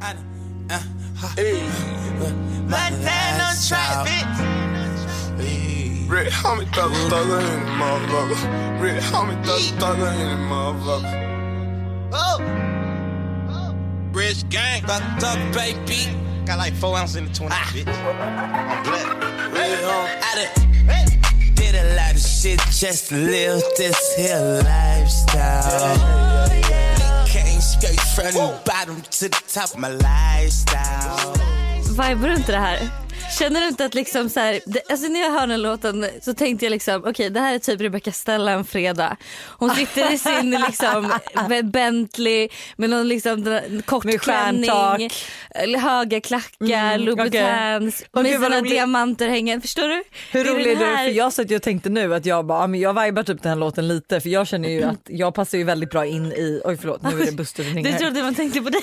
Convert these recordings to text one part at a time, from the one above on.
I, uh, uh, hey. Bitch. Rick, how many thugs in the motherfucker? Rick, homie many thugger in the motherfucker? Oh! Rich gang. About thug, baby. Got like four ounces in the 20, ah. bitch. I'm black. Rick, I'm did a lot of shit just to live this here lifestyle. Oh, yeah. Vibrar du inte det här? Känner du inte att liksom så här, det, alltså när jag hör den låten så tänkte jag liksom okej det här är typ Rebecca Stella en fredag. Hon sitter i sin liksom Bentley med någon liksom kort Med klänning, höga klackar, Mm, Louboutins. Och med sina diamanter hängande. Förstår du? Hur rolig är du? här- För jag satt ju och tänkte nu att jag bara, men jag vibar typ den här låten lite för jag känner ju att jag passar ju väldigt bra in i, oj förlåt nu är det som ringer Du här. trodde man tänkte på dig?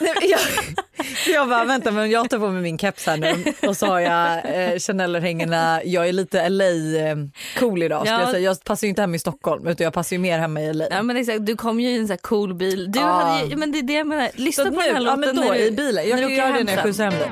Nej, jag, jag bara vänta men jag tar på mig min keps här nu och så har jag eh, Chanel-örhängena, jag är lite LA eh, idag Ja. jag säga. Jag passar ju inte hem i Stockholm utan jag passar ju mer hemma i LA. Ja men exakt, du kom ju i en sån här cool bil. Du Ja. hade ju, men det är det jag menar. Lyssna Så på nu, den här ja, låten men då när du, i bilen, jag när du åker när jag skjutsar hem dig.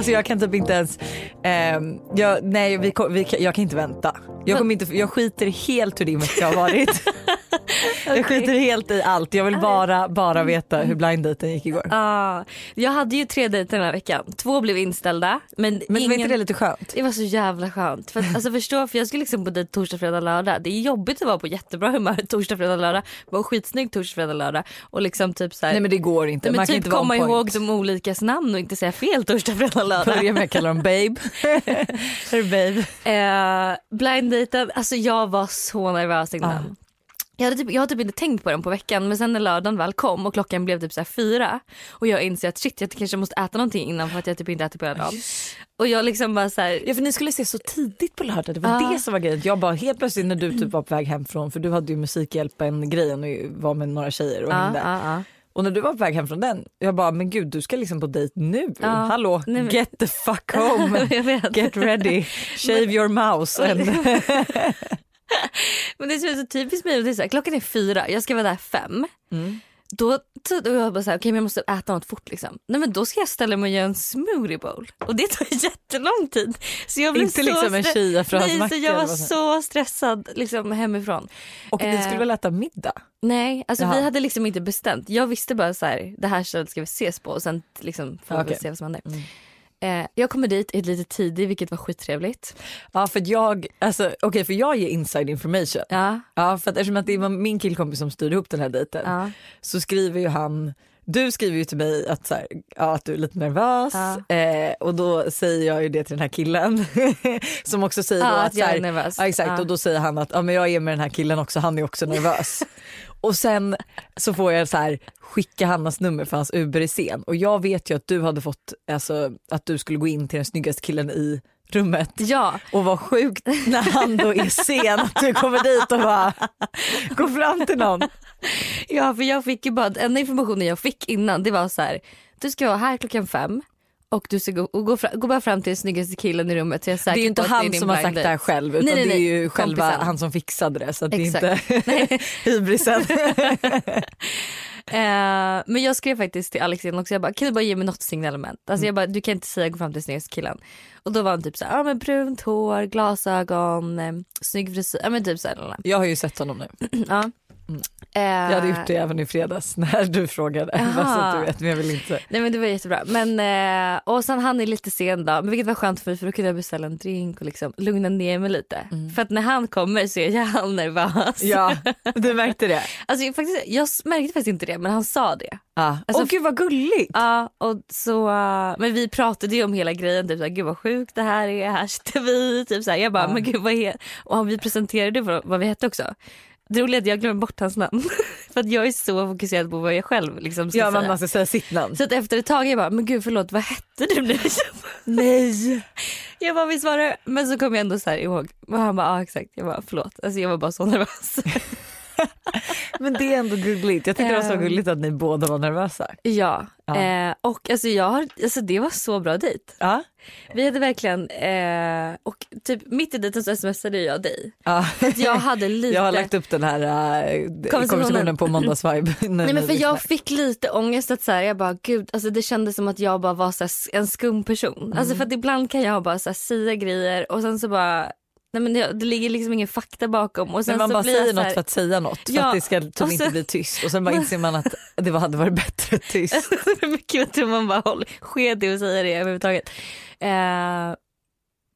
Alltså jag kan typ inte ens, ehm, jag, nej vi, vi, jag kan inte vänta. Jag, kommer inte, jag skiter helt hur din vecka har varit. Jag skiter helt i allt, jag vill bara, bara veta hur blind daten gick igår. Ja, jag hade ju tre dejter den här veckan. Två blev inställda. Men, Men ingen... var inte det lite skönt? Det var så jävla skönt. För att, alltså förstå, för jag skulle liksom på dejt torsdag, fredag, lördag. Det är jobbigt att vara på jättebra humör torsdag, fredag, lördag. Vara skitsnygg torsdag, fredag, lördag. Och liksom typ så här, Nej men det går inte. Nej, men Man kan typ inte komma ihåg de olikas namn och inte säga fel torsdag, fredag, lördag. Börja med att kalla dem babe. Hej babe. Eh, blind daten, alltså jag var så nervös innan. Jag hade, typ, jag hade typ inte tänkt på den på veckan men sen när lördagen väl kom och klockan blev typ så fyra och jag inser att shit jag kanske måste äta någonting innan för att jag typ inte ätit på hela dagen. Och jag liksom bara så här, Ja för ni skulle se så tidigt på lördag, det var Ja. det som var grejen. Jag bara helt plötsligt när du typ var på väg hem från, för du hade ju Musikhjälpen grejen och var med några tjejer och ja, hängde. ja. Och när du var på väg hem från den, jag bara men gud du ska liksom på dejt nu. Ja. Hallå, Nej, men- get the fuck home. Get ready, shave your mouse. And... Men det är så typiskt mig, det är så här, klockan är fyra, jag ska vara där fem. Då så- då jag bara så här, okej men jag måste äta något fort liksom. Nej men då ska jag ställa mig och göra en smoothie bowl och det tar jättelång tid. Så jag blev Inte så liksom en stre- chiafrösmacka Nej så jag var så stressad liksom hemifrån. Och ni Eh, skulle väl äta middag? Nej, alltså Jaha. vi hade liksom inte bestämt. Jag visste bara så här, det här stället ska vi ses på och sen liksom får vi Okej. se vad som händer. Eh, jag kommer dit lite tidigt vilket var skittrevligt. Ja för jag, alltså okej för jag ger inside information. Ja, Ja för att eftersom att det var min killkompis som styrde ihop den här dejten ja. så skriver ju han du skriver ju till mig att, så här, ja, att du är lite nervös Ja. eh, och då säger jag ju det till den här killen som också säger Ja, att att, så jag är här, nervös. Ja, exakt och då säger han att ja, men jag är med den här killen också, han är också nervös. och sen så får jag så här skicka Hannas nummer för hans Uber är sen och jag vet ju att du hade fått, alltså att du skulle gå in till den snyggaste killen i rummet. Ja, och vad sjukt när han då är sen att du kommer dit och bara går fram till någon. ja, för jag fick ju bara, enda informationen jag fick innan det var så här, du ska vara här klockan fem och du ska gå, och gå, fram, gå bara fram till den snyggaste killen i rummet. Så jag är, Det är ju inte han som har sagt det här själv utan Nej, nej, det är nej. ju själva Kompisen. han som fixade det så att det är inte hybrisen. Eh, men jag skrev faktiskt till Alex också, jag bara kan du bara ge mig något signalement? Alltså Mm. jag bara du kan inte säga gå fram till snyggaste killen. Och då var han typ såhär, ja men brunt hår, glasögon, eh, snygg frisyr, ja men typ. Jag har ju sett honom nu. Ja. Eh, Jag hade gjort det även i fredags när du frågade. Så du vet, men jag vill inte. Nej men det var jättebra. Men, eh, och sen han är lite sen då, men vilket var skönt för mig för då kunde jag beställa en drink och liksom lugna ner mig lite. För att när han kommer så är jag nervös. Ja, du märkte det. Alltså, jag faktiskt, jag märkte faktiskt inte det men han sa det. Ja. Alltså, Åh gud vad gulligt. Ja, och så, eh, men vi pratade ju om hela grejen, typ såhär, gud vad sjukt det här är, här sitter vi. Typ såhär. Jag bara, men gud vad är Och vi presenterade vad, vad vi hette också. Det roliga är att jag glömmer bort hans namn. för att jag är så fokuserad på vad jag själv liksom ska Ja säga. man ska säga sitt namn. Så att efter ett tag jag bara, men gud förlåt vad hette du nu? Nej. Jag bara visst var det. Men så kom jag ändå så här ihåg. Och han bara ja exakt. Jag bara förlåt. Alltså jag var bara så nervös. Men det är ändå gulligt. Jag tycker det var så Ehm. gulligt att ni båda var nervösa. ja. Ja. Eh, och alltså jag har, alltså det var så bra dejt. Ja. Vi hade verkligen, eh, och typ mitt i dejten så smsade jag dig. Ja. Jag hade lite. Jag har lagt upp den här äh, konversationen på måndagsvibe. Nej men för jag fick lite ångest att så här, jag bara gud alltså det kändes som att jag bara var så här, en skum person. Alltså för att ibland kan jag bara så här, säga grejer och sen så bara Nej men det, det ligger liksom ingen fakta bakom och sen Men man så bara säger något här, för att säga något för Ja, att det ska typ och inte sen- bli tyst och sen bara inser man att det hade varit bättre tyst. mycket jag tror man bara håll, sket i att säga det överhuvudtaget. Eh,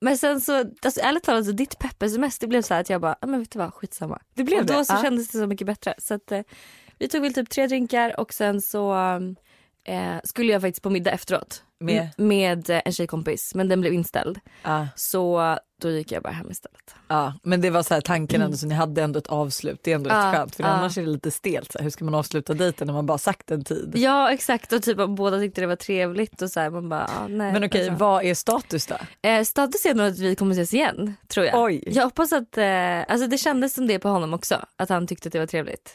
men sen så, alltså, ärligt talat så ditt pepp-sms det blev så här att jag bara, ah, men vet du vad skitsamma. Det blev och då det? så Ja. kändes det så mycket bättre. Så att, eh, vi tog väl typ tre drinkar och sen så eh, skulle jag faktiskt på middag efteråt. Med? Med eh, en tjejkompis men den blev inställd. Ja, Så då gick jag bara hem istället. ja. Men det var så här tanken ändå så ni hade ändå ett avslut. Det är ändå rätt skönt för ja. annars är det lite stelt. Så här, hur ska man avsluta dejten när man bara sagt en tid? Ja exakt och typ båda tyckte det var trevligt och så här, man bara ah, nej. Men okej, alltså. vad är status då? Eh, status är nog att vi kommer ses igen tror jag. Oj. Jag hoppas att, eh, alltså det kändes som det på honom också. Att han tyckte att det var trevligt.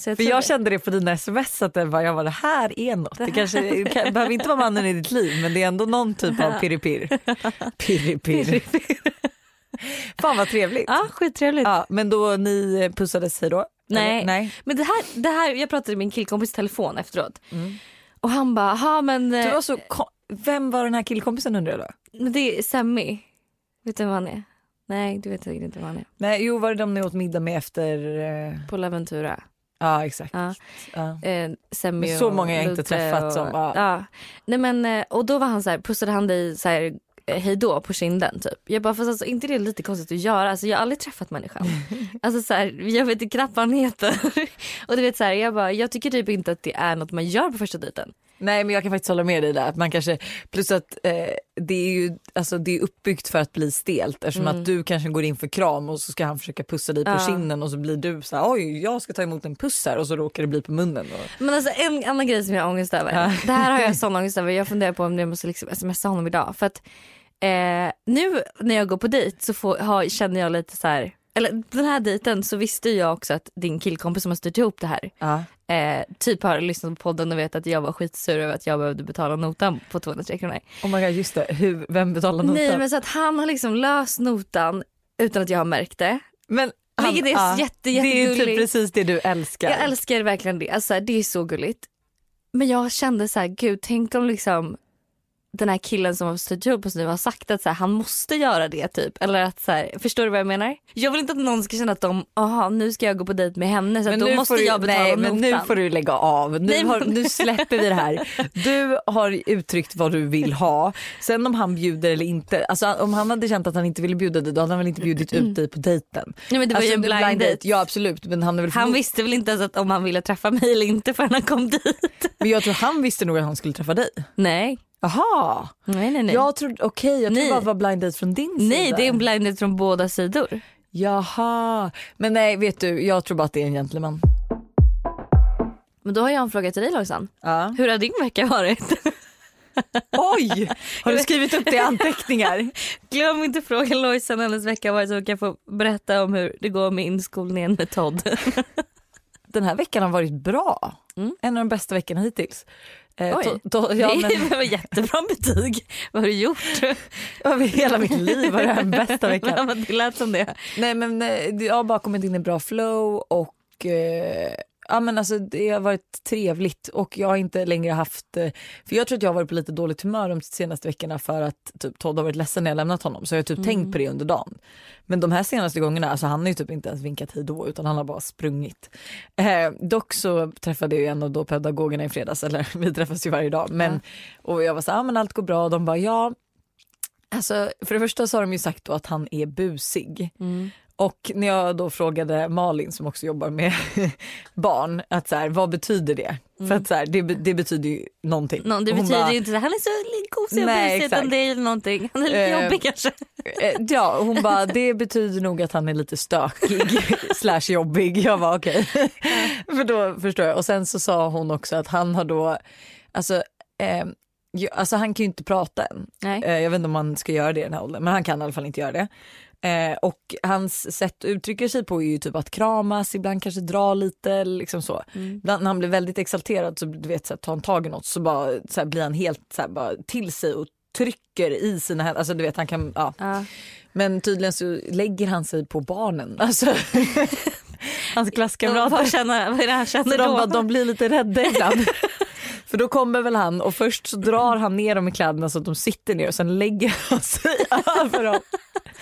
Ja. Så jag För jag det. kände det på dina sms att jag var det här är något. Det kanske det kan, behöver inte vara mannen i ditt liv men det är ändå någon typ av pirripirr. Pirripirr. Fan vad trevligt. Ja skittrevligt. Ja, men då ni pussades hej då? Nej. Eller? Nej. Men det här, det här, jag pratade med min killkompis i telefon efteråt. Och han bara, ha men, eh, var så, ko- vem var den här killkompisen undrar jag då? men det är Semmi. Vet du vem han är? Nej du vet inte vem han är. Nej, jo var det de ni åt middag med efter? eh, På Laventura. Ja exakt. Ja. Ja. Eh, Semmi Men så många jag inte träffat och, som- ja. ja. Nej men eh, och då var han så här, pussade han dig så här eh, hej då på kinden typ. Jag bara fast alltså inte det är lite konstigt att göra. Alltså jag har aldrig träffat människan. alltså så här, jag vet inte knappt vad han heter. och du vet så här, jag bara jag tycker typ inte att det är något man gör på första dejten. Nej men jag kan faktiskt hålla med dig där. Att man kanske, plus att eh, det är ju alltså, det är uppbyggt för att bli stelt eftersom att du kanske går in för kram och så ska han försöka pussa dig på Ja. kinden och så blir du så här, oj jag ska ta emot en puss här och så råkar det bli på munnen. Och, Men alltså en annan grej som jag har ångest över. Ja. Det här har jag sån ångest över. Jag funderar på om jag måste liksom smsa honom idag. För att eh, nu när jag går på dejt så får, har, känner jag lite så här. Eller den här dejten så visste jag också att din killkompis som har styrt ihop det här. ja. Eh, typ har lyssnat på podden och vet att jag var skitsur över att jag behövde betala notan på 203 kronor. Oh my god just det, Hur, vem betalar notan? Nej men så att han har liksom löst notan utan att jag har märkt det. Men Vilket är jätte, Det är ju typ jättegulligt. precis det du älskar. Jag älskar verkligen det. Alltså, det är så gulligt. Men jag kände så här, gud tänk om liksom den här killen som har styrt ihop oss nu har sagt att så här, han måste göra det typ. Eller att så här, förstår du vad jag menar? Jag vill inte att någon ska känna att de, aha nu ska jag gå på dejt med henne så att då måste du, jag betala nej, notan. men nu får du lägga av. Nu, har, nu släpper vi det här. Du har uttryckt vad du vill ha. Sen om han bjuder eller inte. Alltså, om han hade känt att han inte ville bjuda dig då hade han väl inte bjudit ut dig på dejten. Nej, men det var ju en Alltså, blind date. Ja absolut men han, väl Han visste väl inte ens att om han ville träffa mig eller inte förrän han kom dit. Men jag tror han visste nog att han skulle träffa dig. Nej, Jaha. nej, nej. nej. Jag trodde, okej jag trodde Nej. bara det var blind date från din nej sida. det är en blind date från båda sidor. Jaha. Men nej vet du jag tror bara att det är en gentleman. Men då har jag en fråga till dig Lojsan. Ja. Hur har din vecka varit? Oj! Har du skrivit upp det i anteckningar? Glöm inte fråga Lojsan hennes vecka varit så hon kan få berätta om hur det går med inskolningen med Todd. Den här veckan har varit bra. Mm. En av de bästa veckorna hittills. Eh, Oj. to- to- ja, men, Det var jättebra betyg. Vad har du gjort? över hela mitt liv var det här bästa veckan. Men det lät som det. Nej men eh, jag har bara kommit in i bra flow och eh, ja men alltså det har varit trevligt och jag har inte längre haft, eh, för jag tror att jag har varit på lite dåligt humör de senaste veckorna för att typ Todd har varit ledsen när jag lämnat honom så jag har typ tänkt på det under dagen. Men de här senaste gångerna, alltså han har ju typ inte ens vinkat hej då utan han har bara sprungit. Eh, dock så träffade jag en av då pedagogerna i fredags, eller vi träffas ju varje dag men och jag var så här, ah, men allt går bra och de bara ja Alltså för det första så har de ju sagt att han är busig. Och när jag då frågade Malin som också jobbar med barn att så här, vad betyder det? För att så här, det, det betyder ju någonting. Nå, det betyder bara, ju inte att han är så kosig och busig utan det är någonting. Han är lite Eh, jobbig kanske. eh, Ja, hon bara det betyder nog att han är lite stökig slash jobbig. Jag var okej. För då förstår jag. Och sen så sa hon också att han har då, alltså eh, alltså han kan ju inte prata än. Nej. Eh, jag vet inte om man ska göra det i den här åldern men han kan i alla fall inte göra det. Eh, och hans sätt att uttrycka sig på är ju typ att kramas, ibland kanske dra lite liksom så. Mm. Ibland när han blir väldigt exalterad så du vet så här, tar han tag i något så bara så här, blir han helt så här, bara till sig och trycker i sina händer. Alltså du vet han kan, ja. Ja. Men tydligen så lägger han sig på barnen. Alltså, hans klasskamrater. Vad, känner, vad är det han känner de, då? bara, de blir lite rädda ibland. För då kommer väl han och först så drar han ner dem i kläderna så att de sitter ner och sen lägger han sig över dem.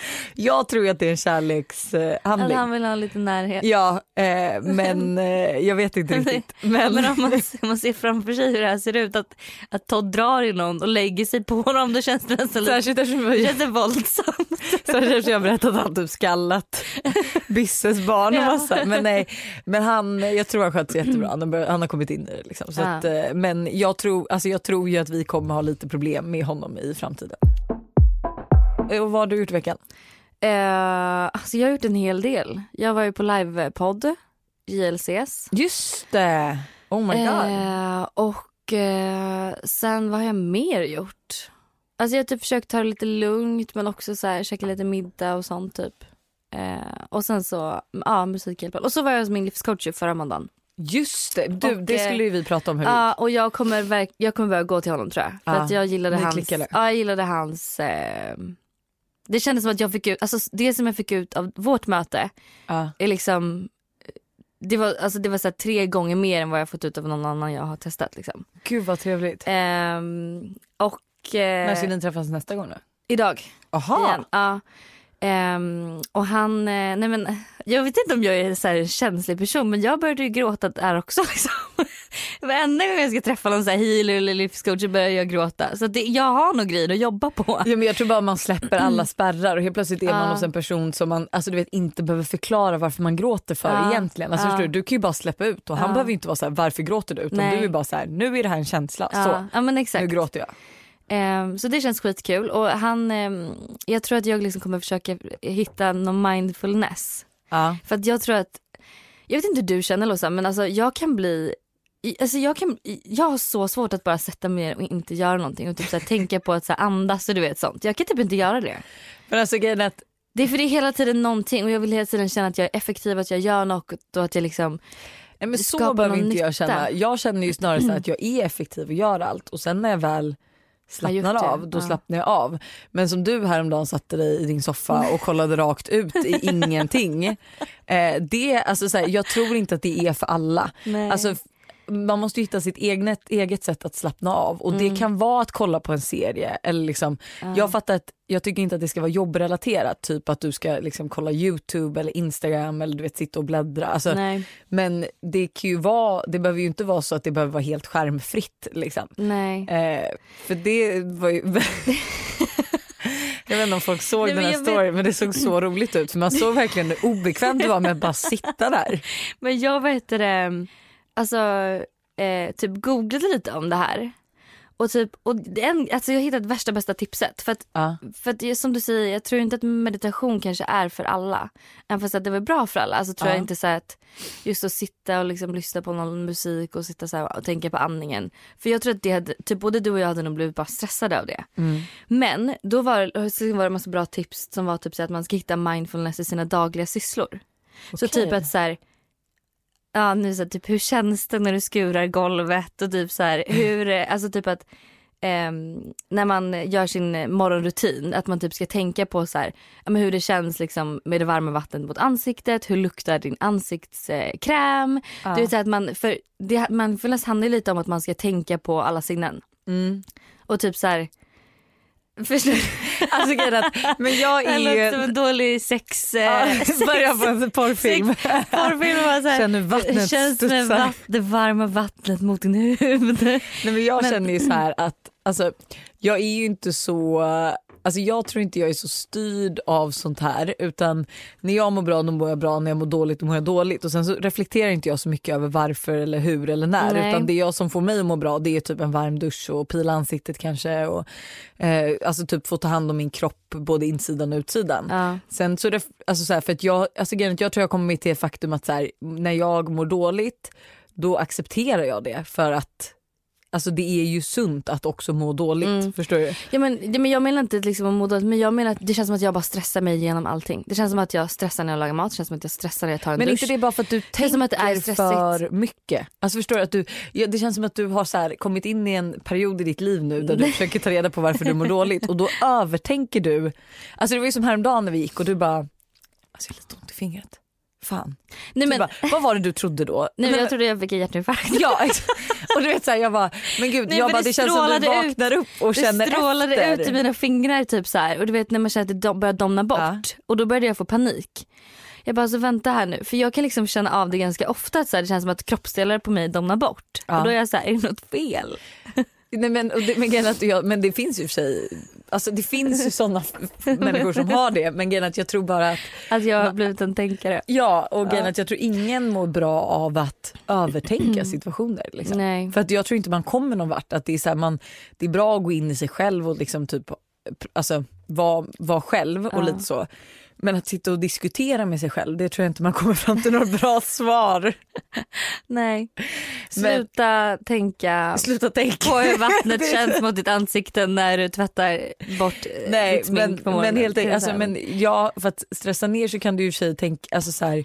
Jag tror att det är en Att kärlekshandling. han vill ha lite närhet. Ja, eh, men eh, jag vet inte riktigt. Men, Men om man, man ser framför sig hur det här ser ut, att, att Todd drar i någon och lägger sig på honom, då känns det nästan lite, särskilt eftersom det känns våldsamt. särskilt eftersom jag berättat att han typ skallat Bisses barn och Ja. massa. Men nej, men han, jag tror han sköter sig jättebra. Han har, han har kommit in i det. Liksom. Så Ja. att, eh, men jag tror, alltså jag tror ju att vi kommer ha lite problem med honom i framtiden. Eh, Och vad har du gjort i veckan? Eh, alltså jag har gjort en hel del. Jag var ju på livepodd, JLCs. Just det! Oh my god. Eh, och eh, sen vad har jag mer gjort? Alltså jag har typ försökt ta det lite lugnt men också så här, käka lite middag och sånt typ. Eh, och sen så, ja musikhjälpen. Och så var jag hos min livscoach förra måndagen. Just det, du, Och, det skulle ju vi prata om. Hur Ja och jag kommer, verk- jag kommer börja gå till honom tror jag. För Ja, att jag gillade hans, klickade. ja jag gillade hans eh, Det kändes som att jag fick ut, alltså det som jag fick ut av vårt möte ja. är liksom det var, alltså det var så tre gånger mer än vad jag fått ut av någon annan jag har testat. Liksom. Gud vad trevligt. Ehm, och När ska eh, ni träffas nästa gång då? idag Aha. igen. Ja. Ehm, och han, eh, nej men jag vet inte om jag är så en känslig person men jag började ju gråta där också. Liksom. Varenda gång jag ska träffa någon så här healer eller livscoach så börjar jag gråta. Så det, jag har nog grejer att jobba på. Ja, men jag tror bara man släpper alla spärrar och helt plötsligt är man hos en person som man alltså, du vet, inte behöver förklara varför man gråter för Ja. egentligen. Alltså, förstår du, du kan ju bara släppa ut och han Ja. behöver inte vara så här varför gråter du utan Nej. du är bara så här nu är det här en känsla så ja men exakt. nu gråter jag. Ehm, så det känns skitkul och han, ehm, jag tror att jag liksom kommer försöka hitta någon mindfulness. Ja. För att jag tror att, jag vet inte hur du känner Losa men alltså jag kan bli Alltså jag, kan, jag har så svårt att bara sätta mig ner och inte göra någonting och typ så här, tänka på att så här, andas och du vet sånt. Jag kan typ inte göra det. Men alltså grejen att Det är för det är hela tiden någonting och jag vill hela tiden känna att jag är effektiv, att jag gör något och att jag liksom nej, men så behöver inte jag känna. Jag känner ju snarare så att jag är effektiv och gör allt och sen när jag väl slappnar av, då ja. slappnar jag av. Men som du häromdagen satte dig i din soffa och kollade rakt ut i ingenting. Eh, det, alltså, så här, jag tror inte att det är för alla. Nej. Alltså, man måste ju hitta sitt eget, eget sätt att slappna av och Mm. det kan vara att kolla på en serie. Eller liksom, Jag fattar att jag tycker inte att det ska vara jobbrelaterat, typ att du ska liksom kolla Youtube eller Instagram eller du vet sitta och bläddra. Alltså, men det kan ju vara, det behöver ju inte vara så att det behöver vara helt skärmfritt liksom. Eh, för det var ju Jag vet inte om folk såg Nej, den här vet- storyn men det såg så roligt ut för man såg verkligen hur obekvämt det var med att bara sitta där. Men jag vet det, alltså eh, typ googlade lite om det här. Och typ, och en, alltså jag hittat värsta bästa tipset. För att, Ja. för att som du säger, jag tror inte att meditation kanske är för alla. Även fast att det var bra för alla. Alltså tror Ja. jag inte så att just att sitta och liksom lyssna på någon musik och sitta så och tänka på andningen. För jag tror att det hade, typ både du och jag hade nog blivit bara stressade av det. Men då var, så var det massa bra tips som var typ så att man ska hitta mindfulness i sina dagliga sysslor. Så Okej. typ att så här, ja nu så här, typ hur känns det när du skurar golvet och typ så här hur, eh, alltså typ att ehm, när man gör sin morgonrutin att man typ ska tänka på så här, hur det känns liksom med det varma vattnet mot ansiktet, hur luktar din ansiktskräm. Ja. Du vet så att man, för det, mindfulness handlar lite om att man ska tänka på alla sinnen. Mm. Och typ så här, förstår du? Alltså, grejen är att, men jag Det är låter som ju... en dålig sex... Ja, Eh, sex på en porrfilm. porrfilm och så här, Känner vattnet känns med vatt, det varma vattnet mot din huvud. Nej, men jag Men- känner ju så här att alltså, jag är ju inte så Alltså jag tror inte jag är så styrd av sånt här utan när jag mår bra då mår jag bra, när jag mår dåligt då mår jag dåligt och sen så reflekterar inte jag så mycket över varför eller hur eller när Nej. utan det jag som får mig att må bra det är typ en varm dusch och pila ansiktet kanske och eh, alltså typ få ta hand om min kropp både insidan och utsidan. Ja. Sen så, alltså så här, för att jag, alltså jag tror jag kommer till det faktum att så här, när jag mår dåligt då accepterar jag det för att alltså det är ju sunt att också må dåligt. Förstår du? Ja, men, ja, men jag menar inte liksom att må dåligt men jag menar att det känns som att jag bara stressar mig igenom allting. Det känns som att jag stressar när jag lagar mat, det känns som att jag stressar när jag tar en Men dusch. inte det bara för att du tänker som att det är stressigt. för mycket? Alltså förstår du att du, ja, det känns som att du har så här, kommit in i en period i ditt liv nu där du försöker ta reda på varför du mår dåligt och då övertänker du. Alltså det var ju som häromdagen när vi gick och du bara, alltså jag har lite ont i fingret. Fan. Nej, men, bara, vad var det du trodde då? nej, men jag trodde jag fick en hjärtinfarkt. Ja och du vet såhär jag bara, men gud Nej, jag bara, det det känns som du strålade vaknar upp och Det känner strålade efter. ut i mina fingrar typ så här. och du vet när man känner att det dom- börjar domna bort Ja. och då började jag få panik. Jag bara så vänta här nu för jag kan liksom känna av det ganska ofta att så här, det känns som att kroppsdelar på mig domnar bort Ja. och då är jag så här, är det något fel? Nej, men, det, men, jag, men det finns ju i och för sig, alltså det finns ju sådana människor som har det men grejen att jag tror bara att Att jag har blivit en tänkare. Ja och grejen att jag tror ingen mår bra av att övertänka situationer. Liksom. För att jag tror inte man kommer någon vart. Att det, är så här, man, det är bra att gå in i sig själv och liksom typ, alltså, vara var själv och Ja. lite så. Men att sitta och diskutera med sig själv det tror jag inte man kommer fram till några bra svar. Nej. Men- Sluta tänka Sluta tänka. på hur vattnet känns mot ditt ansikte när du tvättar bort eh, Nej ditt smink men, på morgonen. men helt enkelt, alltså, men ja för att stressa ner så kan du ju i och för sig tänka, alltså så här,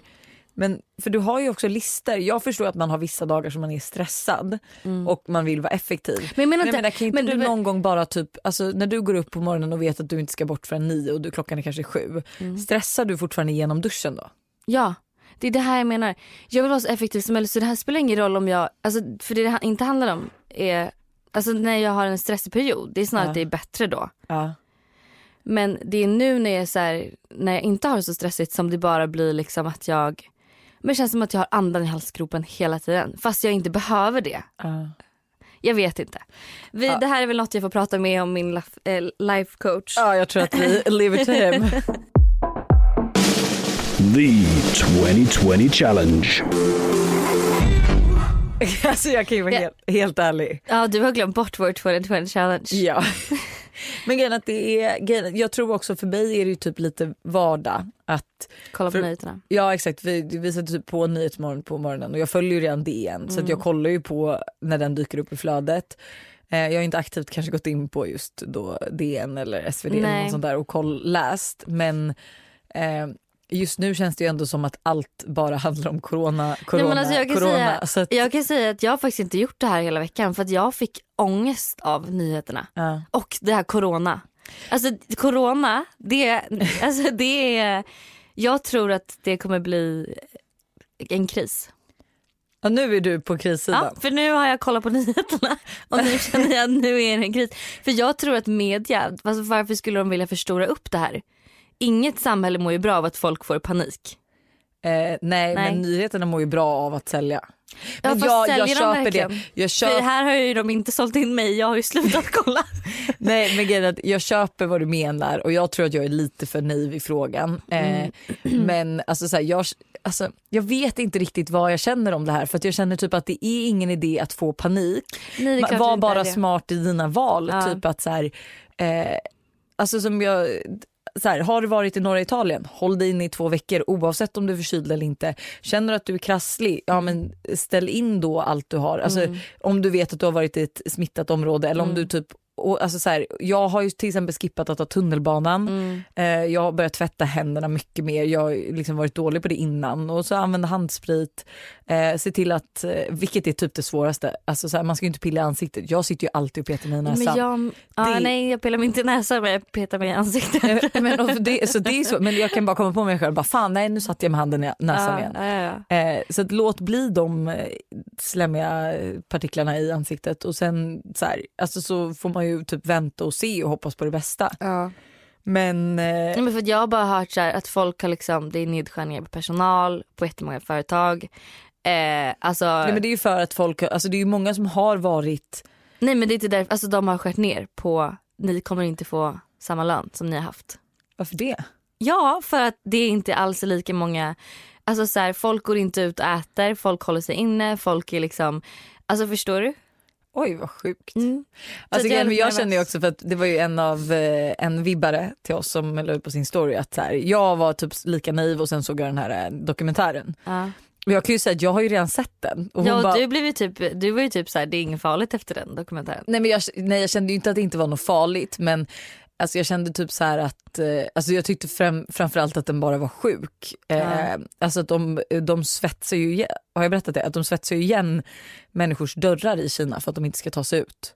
men för du har ju också listor. Jag förstår att man har vissa dagar som man är stressad och man vill vara effektiv. Mm. Men jag menar Men inte- jag menar, kan inte men du du- någon gång bara typ, alltså när du går upp på morgonen och vet att du inte ska bort förrän nio och du, klockan är kanske sju. Mm. Stressar du fortfarande genom duschen då? Ja, det är det här jag menar. Jag vill vara så effektiv som möjligt så det här spelar ingen roll om jag, alltså, för det det inte handlar om är, alltså när jag har en stressig period, det är snarare Ja. att det är bättre då. Ja. Men det är nu när jag, är så här, när jag inte har det så stressigt som det bara blir liksom att jag, men det känns som att jag har andan i halsgropen hela tiden fast jag inte behöver det. Ja. Jag vet inte. Vi, Det här är väl något jag får prata med om min laf- eh, life coach. ja jag tror att vi leave it to him. The 2020 Challenge. alltså jag kan ju vara Ja. helt, helt ärlig. Ja du har glömt bort vår 2020 challenge. Ja. Men grejen att det är, grejen, jag tror också för mig är det ju typ lite vardag att Kolla på För- nyheterna. Ja exakt, vi, vi sätter typ på Nyhetsmorgon på morgonen och jag följer ju redan DN så att jag kollar ju på när den dyker upp i flödet. Eh, jag har inte aktivt kanske gått in på just då DN eller SvD eller Nej. något sånt där och koll, läst men eh, just nu känns det ju ändå som att allt bara handlar om corona, corona, Nej, alltså jag, kan corona. säga, så att, jag kan säga att jag har faktiskt inte gjort det här hela veckan för att jag fick ångest av nyheterna. ja. Och det här corona. Alltså corona, det, alltså, det är, jag tror att det kommer bli en kris. ja, nu är du på krissidan. Ja, för nu har jag kollat på nyheterna och nu känner jag att nu är det en kris. För jag tror att media, alltså varför skulle de vilja förstora upp det här? Inget samhälle mår ju bra av att folk får panik. Eh, nej, Nej. men nyheterna mår ju bra av att sälja. Ja, Men jag, jag de köper det. verkligen? Jag För köper, här har ju de inte sålt in mig, jag har ju slutat kolla. Nej men grejen jag köper vad du menar och jag tror att jag är lite för naiv i frågan. Mm. Eh, men alltså, så här, jag, alltså, jag vet inte riktigt vad jag känner om det här för jag känner typ att det är ingen idé att få panik. Nej, det det Var bara det. smart i dina val. Ja. Typ att så här, eh, alltså som jag så här, har du varit i norra Italien, håll dig inne i två veckor oavsett om du är förkyld eller inte. Känner du att du är krasslig, ja men ställ in då allt du har. Alltså, Mm. Om du vet att du har varit i ett smittat område eller om du typ och alltså så här, jag har ju till exempel skippat att ta tunnelbanan. Mm. Eh, jag har börjat tvätta händerna mycket mer. Jag har liksom varit dålig på det innan. Och så använda handsprit. Eh, se till att, eh, vilket är typ det svåraste, alltså så här, man ska ju inte pilla i ansiktet. Jag sitter ju alltid och petar mig i näsan. Jag, ja, Det- nej jag pillar mig inte i näsan men jag petar mig i ansiktet. Eh, men, det, så det är så, men jag kan bara komma på mig själv, bara, fan nej nu satte jag med handen i näsan ja, igen. ja, ja. Eh, så att låt bli de eh, slemmiga partiklarna i ansiktet och sen så, här, alltså så får man ju typ vänta och se och hoppas på det bästa. Men eh, Nej, men för att jag har bara hört så här, att folk har liksom, det är nedskärningar på personal på jättemånga företag. Eh, alltså, nej, nej, men det är ju för att folk, alltså det är ju många som har varit, men det är inte därför, alltså de har skärt ner på, ni kommer inte få samma lön som ni har haft. varför det? Ja, för att det är inte alls lika många, alltså så här, folk går inte ut och äter, folk håller sig inne, folk är liksom, alltså förstår du? Oj vad sjukt. Mm. Alltså, jag jag känner också för att det var ju en av eh, en vibbare till oss som la ut på sin story att så här, jag var typ lika naiv och sen såg jag den här eh, dokumentären. Ja. Men jag kan ju säga att jag har ju redan sett den. Och Ja, och bara, du, blev ju typ, du var ju typ såhär, det är inget farligt efter den dokumentären. nej, men jag, nej jag kände ju inte att det inte var något farligt men alltså jag kände typ så här att, eh, alltså jag tyckte fram, framförallt att den bara var sjuk. Eh, Ja. Alltså att de, de svetsar ju har jag berättat det? Att de svetsar ju igen människors dörrar i Kina för att de inte ska ta sig ut.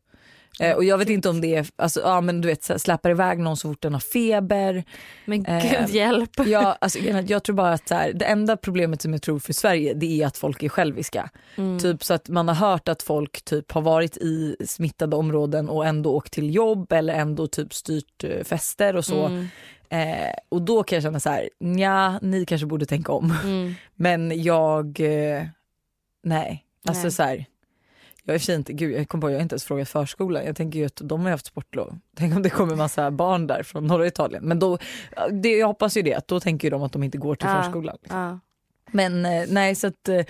Eh, och jag vet inte om det är, alltså, ja men du vet släpar iväg någon så fort den har feber. Men Eh, gud hjälp. Ja, alltså, jag tror bara att så här, det enda problemet som jag tror för Sverige det är att folk är själviska. Mm. Typ så att man har hört att folk typ har varit i smittade områden och ändå åkt till jobb eller ändå typ styrt eh, fester och så. Mm. Eh, och då kan jag känna så här, ja ni kanske borde tänka om. Mm. Men jag, eh, nej. Alltså Nej. så här, jag är inte, gud jag kom på jag har inte ens frågat förskolan. Jag tänker ju att de har haft sportlov. Tänk om det kommer massa barn där från norra Italien. Men då, det, jag hoppas ju det, att då tänker ju de att de inte går till Ja. förskolan. Ja. Men eh, nej så att, eh,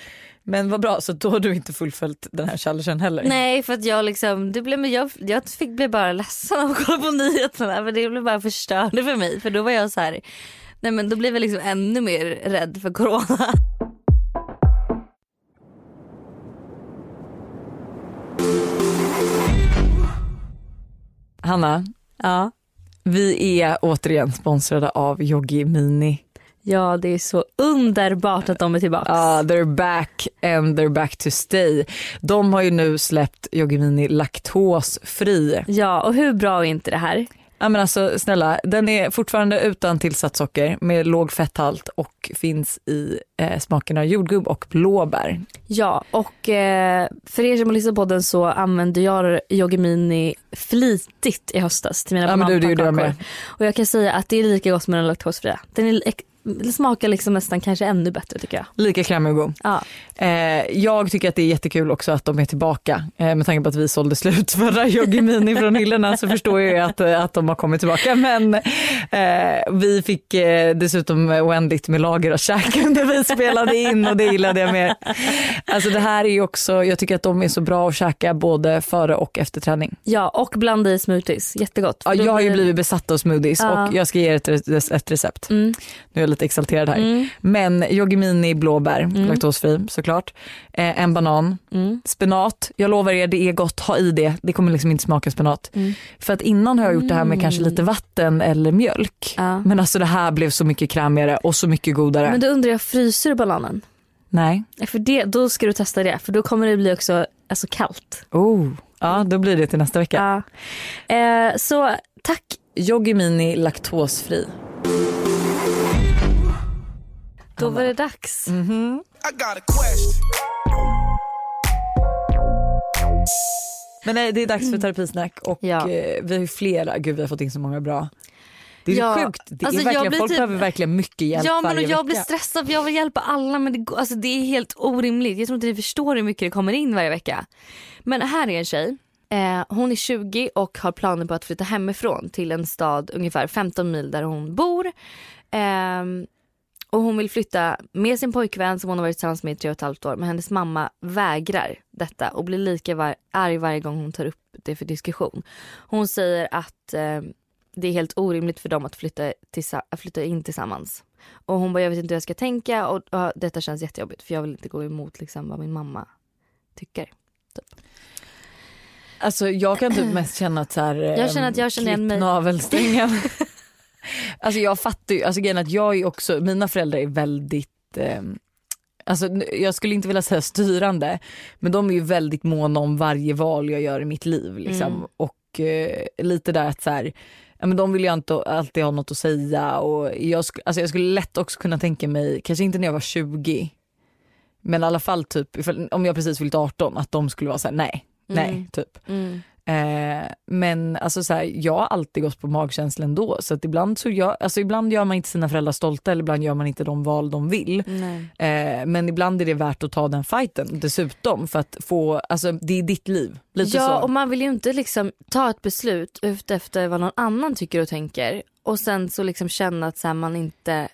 men vad bra så då har du inte fullföljt den här challengen heller. Nej för att jag liksom, det blev, jag, jag fick bli bara ledsen av att kolla på nyheterna för det blev bara förstörande för mig för då var jag så här, nej men då blev jag liksom ännu mer rädd för corona. Hanna, Ja. vi är återigen sponsrade av Yogi Mini. Ja det är så underbart att de är tillbaka. Ja, they're back and they're back to stay. De har ju nu släppt Yogi Mini laktosfri. Ja och hur bra är inte det här? Ja men alltså snälla, den är fortfarande utan tillsatt socker med låg fetthalt och finns i eh, smakerna jordgubb och blåbär. Ja och eh, för er som har lyssnat på den så använde jag Yogimini flitigt i höstas till mina Ja, men du, det gjorde jag med. Och jag kan säga att det är lika gott som den laktosfria. Den är, det smakar liksom nästan kanske ännu bättre tycker jag. Lika krämig och god. Ja. Eh, jag tycker att det är jättekul också att de är tillbaka. Eh, med tanke på att vi sålde slut förra Yogi Mini från hyllorna så förstår jag att, eh, att de har kommit tillbaka. Men eh, vi fick eh, dessutom oändligt med lager att käka under vi spelade in och det gillade jag mer. Alltså det här är ju också, jag tycker att de är så bra att käka både före och efter träning. ja och blanda i smoothies, jättegott. Ja, jag har ju blivit besatt av smoothies Ja. och jag ska ge er ett, ett recept. Mm. Nu lite exalterad här. Mm. Men Yogi Mini blåbär, laktosfri såklart. Eh, en banan, Mm. spenat. Jag lovar er det är gott, ha i det. Det kommer liksom inte smaka spenat. Mm. För att innan har jag gjort det här med kanske lite vatten eller mjölk. Ja. Men alltså det här blev så mycket krämigare och så mycket godare. Men då undrar jag, fryser du bananen? Nej. För det, då ska du testa det för då kommer det bli också alltså, kallt. Oh. Ja då blir det till nästa vecka. Ja. Eh, så tack. Yogi Mini laktosfri. Då var det dags. A question. Men nej, det är dags för terapisnack och Ja. eh, vi har ju flera, gud vi har fått in så många bra. Det är Ja, sjukt, det alltså, är jag verkligen, blir folk typ- behöver verkligen mycket hjälp Ja men och jag vecka. blir stressad för jag vill hjälpa alla men det, alltså, det är helt orimligt. Jag tror inte ni förstår hur mycket det kommer in varje vecka. Men här är en tjej. Eh, hon är 20 och har planer på att flytta hemifrån till en stad ungefär 15 mil där hon bor. Ehm, och hon vill flytta med sin pojkvän som hon har varit tillsammans med i tre och ett halvt år men hennes mamma vägrar detta och blir lika var- arg varje gång hon tar upp det för diskussion. Hon säger att eh, det är helt orimligt för dem att flytta, att flytta in tillsammans. Och hon bara jag vet inte hur jag ska tänka och, och detta känns jättejobbigt för jag vill inte gå emot liksom, vad min mamma tycker. Alltså jag kan typ mest känna att så här, Jag känner att jag känner igen mig. alltså jag fattar ju, alltså grejen att jag är också, mina föräldrar är väldigt eh, Alltså, jag skulle inte vilja säga styrande men de är ju väldigt måna om varje val jag gör i mitt liv. Liksom. Mm. Och eh, lite där att så här, ja, men de vill ju inte alltid ha något att säga. Och jag, sk- alltså, jag skulle lätt också kunna tänka mig, kanske inte när jag var 20 men i alla fall typ om jag precis fyllt 18 att de skulle vara så här: nej, nej Mm. typ. Mm. Eh, men alltså så här, jag har alltid gått på magkänsla ändå så att ibland så gör, alltså ibland gör man inte sina föräldrar stolta eller ibland gör man inte de val de vill. Eh, men ibland är det värt att ta den fighten dessutom för att få, alltså det är ditt liv. Lite Ja så. och man vill ju inte liksom ta ett beslut ut efter vad någon annan tycker och tänker och sen så liksom känna att så här, man inte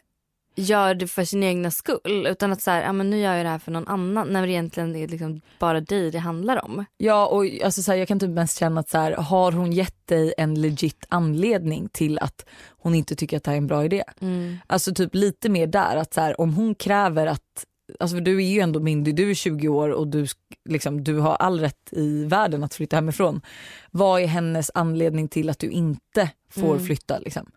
gör det för sin egna skull utan att så här, ja, men nu gör jag det här för någon annan när det egentligen är liksom bara dig det handlar om. Ja och alltså så här, jag kan typ mest känna att så här, har hon gett dig en legit anledning till att hon inte tycker att det här är en bra idé? Mm. Alltså typ lite mer där att så här, om hon kräver att alltså du är ju ändå myndig, du är 20 år och du, liksom, du har all rätt i världen att flytta hemifrån. Vad är hennes anledning till att du inte får Mm. flytta? Liksom?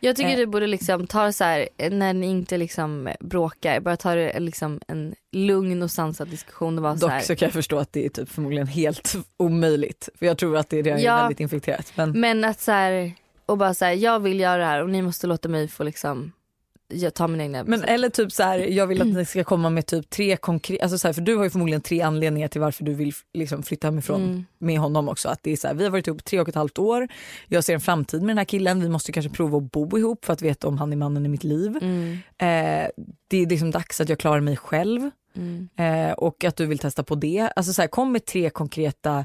Jag tycker Eh. du borde liksom ta så här när ni inte liksom bråkar, bara ta det liksom en lugn och sansad diskussion och vara så Dock här. så kan jag förstå att det är typ förmodligen helt omöjligt. För jag tror att det redan Ja. är väldigt infekterat. Men, Men att så här, och bara så här, jag vill göra det här och ni måste låta mig få liksom jag tar mina egna men eller typ så här, jag vill att ni ska komma med typ tre konkreta, alltså så här, för du har ju förmodligen tre anledningar till varför du vill liksom flytta hemifrån Mm. med honom också. Att det är så här, vi har varit ihop tre och ett halvt år, jag ser en framtid med den här killen, vi måste kanske prova att bo ihop för att veta om han är mannen i mitt liv. Mm, Eh, det är liksom dags att jag klarar mig själv mm. eh, och att du vill testa på det. Alltså så här, kom med tre konkreta,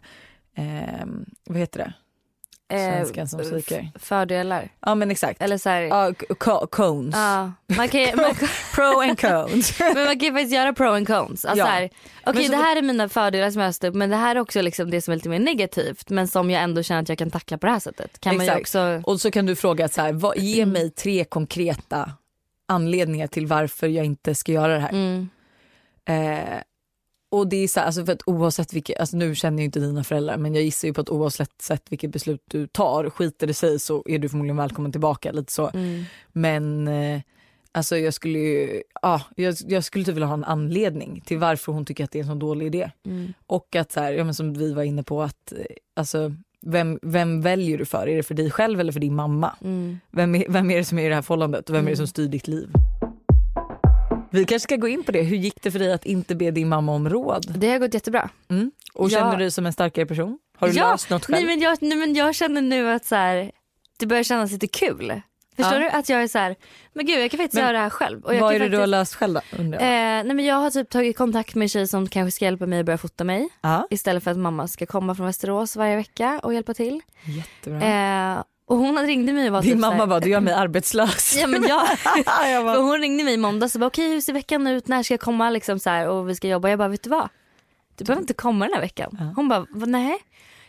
eh, vad heter det? Svenskan som Eh, sviker. f- Fördelar. Ja men exakt. Eller så här, Ja, co- cones. ja, man kan, man, Pro and cones. men man kan ju faktiskt göra pro and cons. Alltså Ja. okej så- det här är mina fördelar som jag har upp men det här är också liksom det som är lite mer negativt men som jag ändå känner att jag kan tackla på det här sättet. Kan Exakt. också, Och så kan du fråga så här, vad, ge mig tre konkreta anledningar till varför jag inte ska göra det här. mm, Eh, och det är så här, alltså för att oavsett vilket, alltså nu känner jag inte dina föräldrar men jag gissar ju på att oavsett sett vilket beslut du tar, skiter det sig så är du förmodligen välkommen tillbaka lite så. mm, Men eh, alltså jag skulle ju, ja, jag, jag skulle typ vilja ha en anledning till varför hon tycker att det är en så dålig idé. mm. Och att så här, ja, men som vi var inne på att eh, alltså, vem, vem väljer du för? Är det för dig själv eller för din mamma? Mm. Vem är, vem är det som är i det här förhållandet och vem är det som Mm. styr ditt liv? Vi kanske ska gå in på det. Hur gick det för dig att inte be din mamma om råd? Det har gått jättebra. Mm. Och Ja. känner du dig som en starkare person? Har du Ja, löst något själv? Nej men, jag, nej men jag känner nu att så här, det börjar kännas lite kul. Förstår Ja. du? Att jag är så här, men gud jag kan faktiskt Men göra det här själv. Och jag Vad är det du faktiskt, har löst själv då? eh, nej men jag har typ tagit kontakt med en tjej som kanske ska hjälpa mig att börja fota mig. Ja, Istället för att mamma ska komma från Västerås varje vecka och hjälpa till. jättebra. Eh, och hon ringde mig och var Din typ mamma bara, du gör mig arbetslös. Ja men jag, jag bara, hon ringde mig i måndags och bara okej hur ser veckan ut, när ska jag komma liksom så här, och vi ska jobba. Jag bara vet du vad? Du behöver inte komma den här veckan. Hon bara "Va, nej.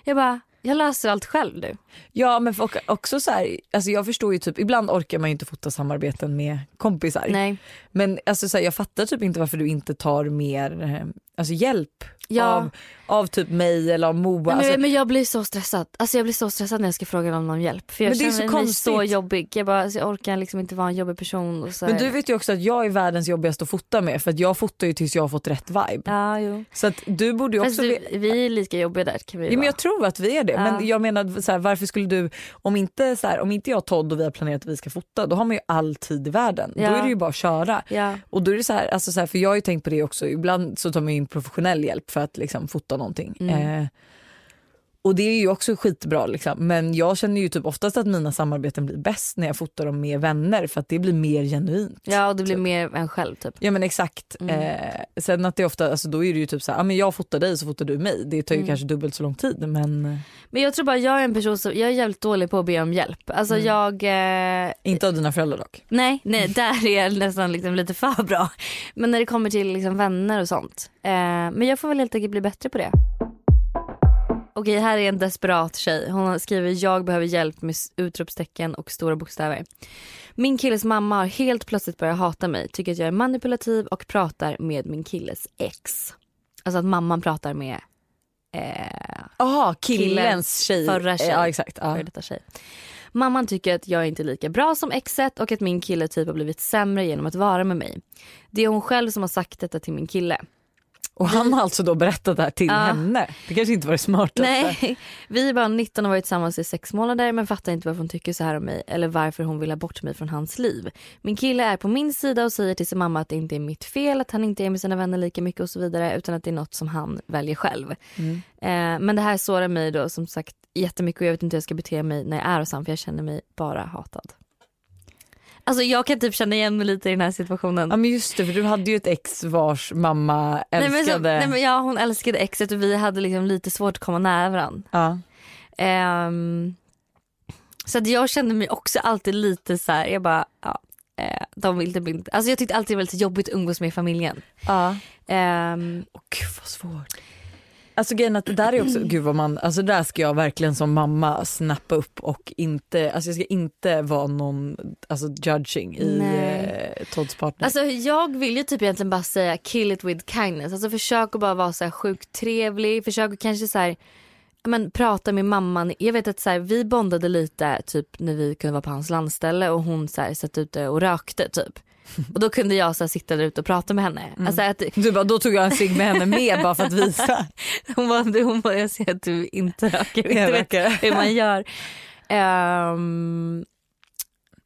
Jag bara jag löser allt själv nu. Ja men och också så här, alltså jag förstår ju typ, ibland orkar man ju inte fota samarbeten med kompisar. Nej. Men alltså så här, jag fattar typ inte varför du inte tar mer eh, alltså hjälp Ja. av, av typ mig eller av Moa. Nej, alltså, men, jag blir så stressad. Alltså jag blir så stressad när jag ska fråga någon om hjälp. För jag Men det är så konstigt. så jobbig. Jag, bara, alltså, jag orkar liksom inte vara en jobbig person. Och så Men du vet ju också att jag är världens jobbigaste att fota med för att jag fotar ju tills jag har fått rätt vibe. Ja jo. Så att du borde ju också... Fast du, vi är lika jobbiga där kan vi Ja, men jag tror att vi är det. Men jag menar så här, varför skulle du, om inte, så här, om inte jag Todd och vi har planerat att vi ska fota, då har man ju all tid i världen. Ja. Då är det ju bara att köra. Ja. Och då är det så här, alltså så här, för jag har ju tänkt på det också, ibland så tar man ju in professionell hjälp för att liksom fota någonting. Mm. Eh, och det är ju också skitbra liksom. men jag känner ju typ oftast att mina samarbeten blir bäst när jag fotar dem med vänner för att det blir mer genuint. ja och det blir Typ. mer än själv typ. Ja men exakt. Mm. Eh, sen att det ofta, alltså då är det ju typ så här, ja men jag fotar dig så fotar du mig. Det tar ju Mm. kanske dubbelt så lång tid men Men jag tror bara jag är en person som, jag är jävligt dålig på att be om hjälp. Alltså Mm. jag, eh, inte av dina föräldrar dock. nej, nej där är jag nästan liksom lite för bra. Men när det kommer till liksom vänner och sånt. Eh, men jag får väl helt enkelt bli bättre på det. Okej här är en desperat tjej. Hon har skrivit jag behöver hjälp med utropstecken och stora bokstäver. Min killes mamma har helt plötsligt börjat hata mig, tycker att jag är manipulativ och pratar med min killes ex. Alltså att mamman pratar med eh, killens Killens tjej. förra tjej. Ja exakt. Ja. före detta tjej. Mamman tycker att jag inte är lika bra som exet och att min kille typ har blivit sämre genom att vara med mig. Det är hon själv som har sagt detta till min kille. Och han har alltså då berättat det här till Ja. henne. Det kanske inte var det smartaste. Nej, vi är bara 19 och har varit tillsammans i sex månader men fattar inte varför hon tycker så här om mig eller varför hon vill ha bort mig från hans liv. Min kille är på min sida och säger till sin mamma att det inte är mitt fel, att han inte är med sina vänner lika mycket och så vidare utan att det är något som han väljer själv. Mm. Eh, men det här sårar mig då som sagt jättemycket och jag vet inte hur jag ska bete mig när jag är hos honom för jag känner mig bara hatad. Alltså jag kan typ känna igen mig lite i den här situationen. Ja men just det för du hade ju ett ex vars mamma Nej, men så, älskade. nej, men ja, hon älskade exet och vi hade liksom lite svårt att komma nära varandra. ja. Ehm, så att jag kände mig också alltid lite så här, jag bara, ja, eh, de vill typ inte, alltså jag tyckte alltid det var lite jobbigt att umgås med familjen. Ja. Ehm, Åh gud vad svårt. Alltså grejen att det där är också, gud vad man, alltså där ska jag verkligen som mamma snappa upp och inte, alltså jag ska inte vara någon alltså judging i Nej. eh, Todds partner. Alltså jag vill ju typ egentligen bara säga kill it with kindness. Alltså försök att bara vara så här sjukt trevlig. Försök att kanske så här, men prata med mamman. Jag vet att så här, vi bondade lite typ när vi kunde vara på hans landställe och hon så här, satt ute och rökte typ. Och då kunde jag så här, sitta där ute och prata med henne. Alltså att, du bara, då tog jag en cigg med henne med bara för att visa. hon bara, hon bara, jag ser att du inte röker. Jag Inte vet röker. hur man gör. Ehm,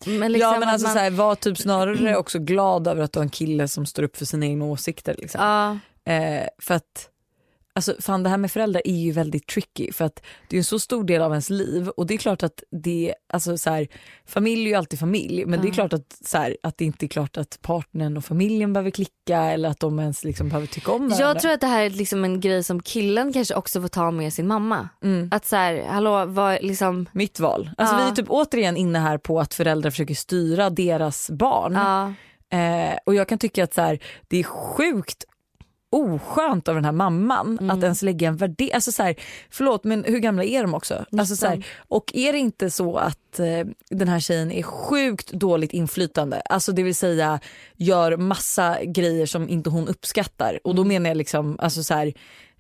men liksom ja men alltså man, så här, var typ snarare också glad över att du har en kille som står upp för sina egna åsikter. Liksom. ja, Eh, för att Alltså fan det här med föräldrar är ju väldigt tricky för att det är en så stor del av ens liv och det är klart att det, alltså så här, familj är ju alltid familj men det är klart att, så här, att det inte är klart att partnern och familjen behöver klicka eller att de ens liksom behöver tycka om varandra. Jag tror att det här är liksom en grej som killen kanske också får ta med sin mamma. Mm. Att så här, hallå, vad liksom, Mitt val. Alltså Ja. vi är typ återigen inne här på att föräldrar försöker styra deras barn. ja. Eh, och jag kan tycka att så här, det är sjukt oskönt av den här mamman Mm. att ens lägga en värdering. Alltså så här, förlåt men hur gamla är de också? Alltså så här, och är det inte så att eh, den här tjejen är sjukt dåligt inflytande? Alltså det vill säga gör massa grejer som inte hon uppskattar. Och Mm. då menar jag liksom, alltså så här,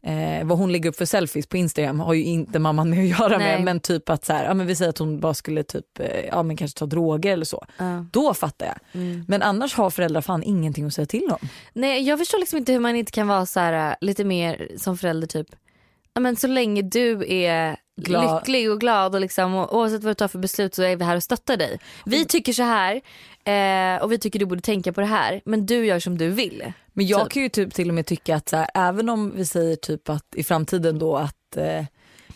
Eh, vad hon lägger upp för selfies på Instagram har ju inte mamman med att göra Nej. med men typ att så här, ja, men vi säger att hon bara skulle typ, eh, ja, men kanske ta droger eller så. Ja. Då fattar jag. Mm. Men annars har föräldrar fan ingenting att säga till om. Nej jag förstår liksom inte hur man inte kan vara så här äh, lite mer som förälder typ. Ja, men så länge du är Glad. lycklig och glad och liksom, och oavsett vad du tar för beslut så är vi här och stöttar dig. Vi tycker så här eh, och vi tycker du borde tänka på det här men du gör som du vill. Men jag Typ. kan ju typ till och med tycka att så här, även om vi säger typ att i framtiden då att eh,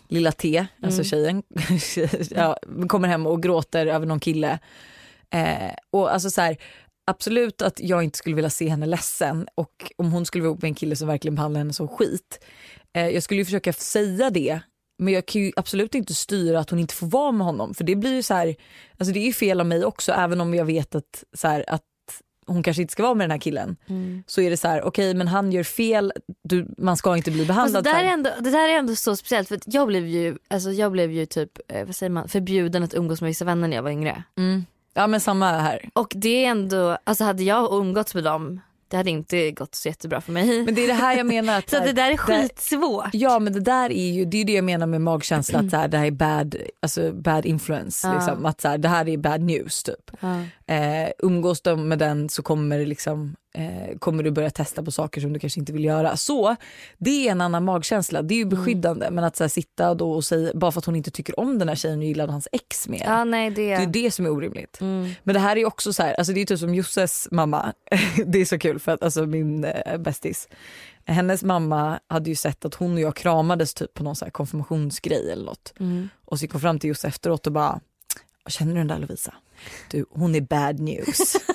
lilla T, alltså tjejen, ja, kommer hem och gråter över någon kille. Eh, och alltså så här, absolut att jag inte skulle vilja se henne ledsen och om hon skulle vara ihop med en kille som verkligen behandlar henne som skit. Eh, jag skulle ju försöka säga det men jag kan ju absolut inte styra att hon inte får vara med honom för det blir ju så här, alltså det är ju fel av mig också även om jag vet att, så här, att hon kanske inte ska vara med den här killen så är det så här, okej men han gör fel, du, man ska inte bli behandlad det, där är ändå, det där är ändå så speciellt för jag blev ju, alltså jag blev ju typ eh, vad säger man, förbjuden att umgås med vissa vänner när jag var yngre. Mm. Ja men samma här. Och det är ändå, alltså hade jag umgåtts med dem det hade inte gått så jättebra för mig. Men det är det här jag menar att så det där är skitsvårt. Ja men det där är ju det, är det jag menar med magkänsla att så här, det här är bad, alltså bad influence. Ja. Liksom, att så här, det här är bad news typ. Ja. Eh, umgås de med den så kommer, liksom, eh, kommer du börja testa på saker som du kanske inte vill göra. Så det är en annan magkänsla, det är ju Mm. beskyddande. Men att så här, sitta då och säga, bara för att hon inte tycker om den här tjejen och gillar hans ex mer. Ja nej det, Det är det som är orimligt. Mm. Men det här är också så här, alltså det är typ som Josses mamma. det är så kul för att alltså min eh, bästis, hennes mamma hade ju sett att hon och jag kramades typ på någon så konfirmationsgrej eller något. Mm. Och så gick hon fram till Josse efteråt och bara, känner du den där Lovisa? Du, hon är bad news.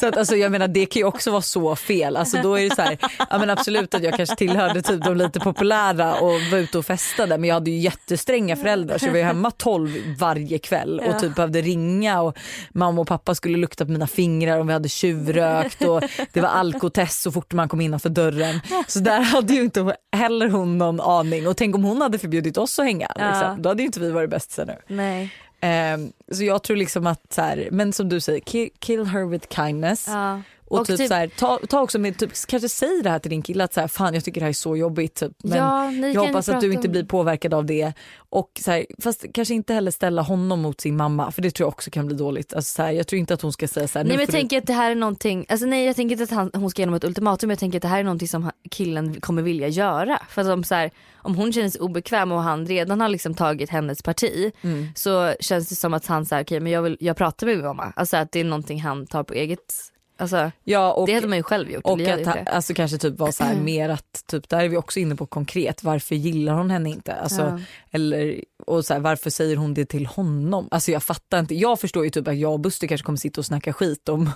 Så att, alltså, jag menar det kan ju också vara så fel. Alltså, då är det så här, ja, men absolut att jag kanske tillhörde typ de lite populära och var ute och festade men jag hade ju jättestränga föräldrar så jag var ju hemma 12 varje kväll och typ behövde ringa och mamma och pappa skulle lukta på mina fingrar om vi hade tjuvrökt och det var alkotest så fort man kom innanför dörren. Så där hade ju inte heller hon någon aning och tänk om hon hade förbjudit oss att hänga. Ja. Liksom. Då hade ju inte vi varit bästisar nu. nej. Ehm, så jag tror liksom att så här, men som du säger, kill, kill her with kindness. Ja. Och, Och typ, typ- så här, ta, ta också med, typ, kanske säg det här till din kille att så här, fan jag tycker det här är så jobbigt typ. Men Ja, jag hoppas att du inte blir påverkad av det. Och så här, fast kanske inte heller ställa honom mot sin mamma för det tror jag också kan bli dåligt. Alltså, så här, jag tror inte att hon ska säga så här, Nej men jag du- tänker att det här är någonting, alltså nej jag tänker inte att han, hon ska ge honom ett ultimatum jag tänker att det här är någonting som killen kommer vilja göra. För att om, så här, om hon känner sig obekväm och han redan har liksom tagit hennes parti Mm. så känns det som att han säger okej men jag, vill, jag pratar med min mamma. Alltså att det är någonting han tar på eget, alltså ja, och, det hade man ju själv gjort. och att ha- alltså, kanske typ vara så här mer att typ, där är vi också inne på konkret, varför gillar hon henne inte? Alltså, Ja. Eller och så här, varför säger hon det till honom? Alltså jag fattar inte. Jag förstår ju typ att jag och Buster kanske kommer sitta och snacka skit om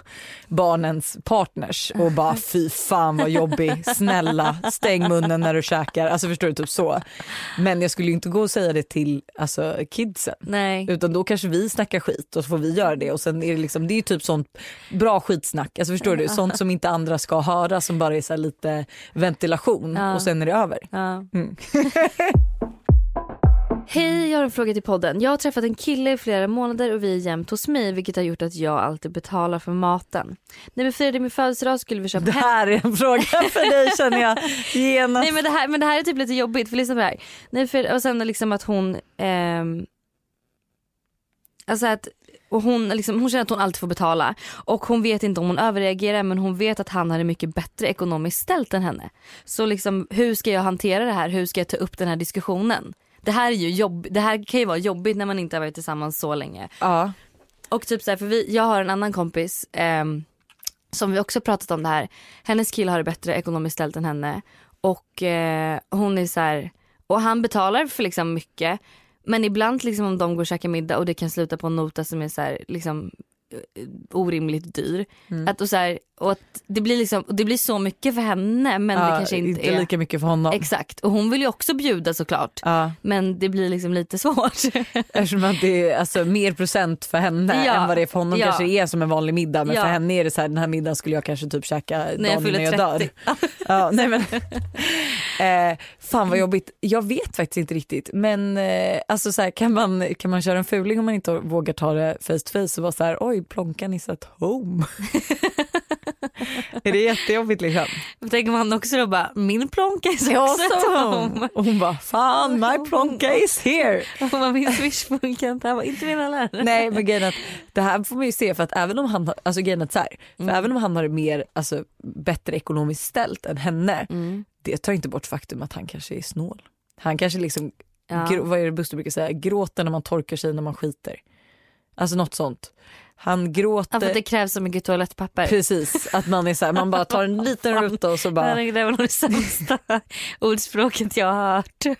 barnens partners och bara fy fan vad jobbig, snälla stäng munnen när du käkar. Alltså förstår du typ så. Men jag skulle ju inte gå och säga det till alltså, kidsen. Nej. Utan då kanske vi snackar skit och så får vi göra det och sen är det liksom, det är ju typ sånt bra skitsnack, alltså förstår du? Sånt som inte andra ska höra som bara är så lite ventilation Ja. och sen är det över. Ja. Mm. Hej, jag har en fråga till podden. Jag har träffat en kille i flera månader och vi är jämt hos mig vilket har gjort att jag alltid betalar för maten. När vi firade min födelsedag skulle vi köpa Det här är en fråga för dig känner jag genast. Nej men det, här, men det här är typ lite jobbigt för lyssna på det här. Nej, för, och sen liksom att hon ehm, Alltså att och hon, liksom, hon känner att hon alltid får betala och hon vet inte om hon överreagerar men hon vet att han har det mycket bättre ekonomiskt ställt än henne. Så liksom, hur ska jag hantera det här? Hur ska jag ta upp den här diskussionen? Det här, är ju jobb, det här kan ju vara jobbigt när man inte har varit tillsammans så länge. Ja. Och typ så här, för vi, jag har en annan kompis ehm, som vi också pratat om det här. Hennes kille har det bättre ekonomiskt ställt än henne. Och eh, hon är så här, och han betalar för liksom mycket. Men ibland liksom om de går och käkar middag och det kan sluta på en nota som är så här, liksom eh, orimligt dyr. Mm. Att, och så här, och att det, blir liksom, det blir så mycket för henne men det Ja, kanske inte, är. lika mycket för honom. Exakt och hon vill ju också bjuda såklart. Ja, Men det blir liksom lite svårt. eftersom att det är alltså, mer procent för henne Ja, än vad det är för honom kanske det är som en vanlig middag men för henne är det så här den här middagen skulle jag kanske typ käka När jag jag 30. dör. Ja, nej men, eh, fan vad jobbigt. Jag vet faktiskt inte riktigt men eh, alltså så här, kan, man, kan man köra en fuling om man inte vågar ta det face to face och vara så här oj plonkan is at home. är det jättejobbigt liksom? Tänker man också då bara min plånka är Ja, också tom. hon. Och hon bara fan my plonka is here. Och man min swish funkar inte. Han bara inte min heller. Nej men grejen att det här får man ju se för att även om han har, alltså grejen är att så här, för Mm. även om han har det mer, alltså bättre ekonomiskt ställt än henne, Mm. det tar inte bort faktum att han kanske är snål. Han kanske liksom, Ja. vad är det Buster brukar säga, gråter när man torkar sig när man skiter. Alltså något sånt. Han Ja, gråter, för att det krävs så mycket toalettpapper. precis, att man är så här, man bara tar en liten ruta och så bara Det var nog det sämsta ordspråket jag har hört.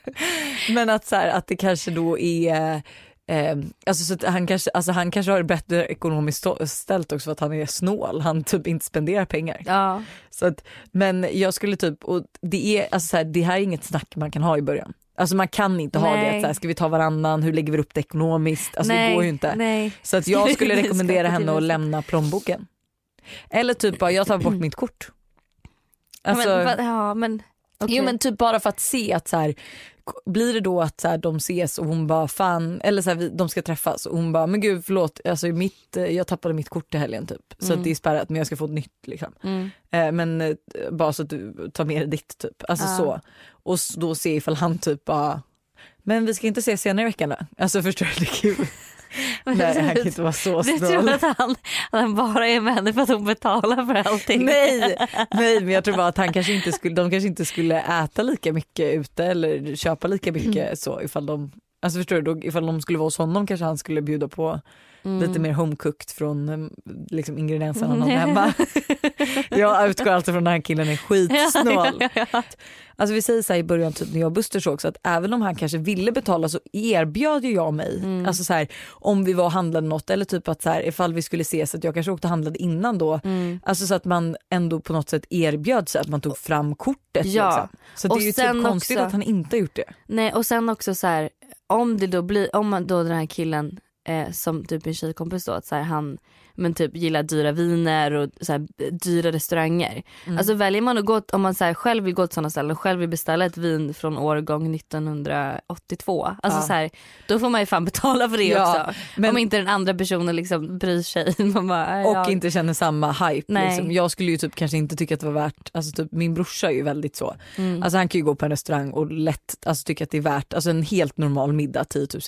Men att, så här, att det kanske då är Eh, alltså så han, kanske, alltså han kanske har det bättre ekonomiskt ställt också för att han är snål. Han typ inte spenderar pengar. Ja. Så att, men jag skulle typ, och det, är, alltså så här, det här är inget snack man kan ha i början. Alltså man kan inte ha det Nej. att så här, ska vi ta varannan, hur lägger vi upp det ekonomiskt? Alltså nej, det går ju inte. Nej. Så att jag skulle rekommendera henne att lämna plånboken. Eller typ bara, jag tar bort mitt kort. Alltså, men, vad- ja men okej. Jo men typ bara för att se att så här, blir det då att så här, de ses och hon bara fan, eller så här, de ska träffas och hon bara men gud förlåt, alltså, mitt, eh, jag tappade mitt kort i helgen typ. Så Mm. att det är spärrat men jag ska få ett nytt liksom. Mm. Eh, men eh, bara så att du tar med dig ditt typ. Alltså Ja. så. Och då se ifall han typ bara men vi ska inte ses senare i veckan då? Alltså förstår du, det är kul. Nej han kan inte vara så Du tror snål. att han, att han bara är med henne för att hon betalar för allting? Nej, nej men jag tror bara att han kanske inte skulle, de kanske inte skulle äta lika mycket ute eller köpa lika mycket så ifall de Alltså förstår du, då, ifall de skulle vara hos honom kanske han skulle bjuda på Mm. lite mer homecooked från eh, liksom, ingredienserna han hade hemma. jag utgår alltid från den här killen är skitsnål. Alltså vi säger så här i början typ när jag och Buster såg så att även om han kanske ville betala så erbjöd ju jag mig. Mm. Alltså så här, om vi var och handlade något eller typ att så här, ifall vi skulle ses att jag kanske åkte och handlade innan då. Mm. Alltså så att man ändå på något sätt erbjöd sig att man tog fram kortet. Ja. Liksom. Så det Och är ju typ konstigt också- att han inte har gjort det. Nej och sen också så här, om det då blir, om då den här killen eh, som typ min tjejkompis då, att så här, han men typ gillar dyra viner och så här, dyra restauranger. Mm. Alltså väljer man att gå, om man så här, själv vill gå till sådana ställen och själv vill beställa ett vin från årgång 1982. Alltså Ja. så här, då får man ju fan betala för det Ja, också. men- Om inte den andra personen liksom bryr sig. Man bara, Och ja. inte känner samma hype. Nej. Liksom. Jag skulle ju typ kanske inte tycka att det var värt, alltså typ, min brorsa är ju väldigt så. Mm. Alltså han kan ju gå på en restaurang och lätt alltså, tycka att det är värt, alltså en helt normal middag 10 000.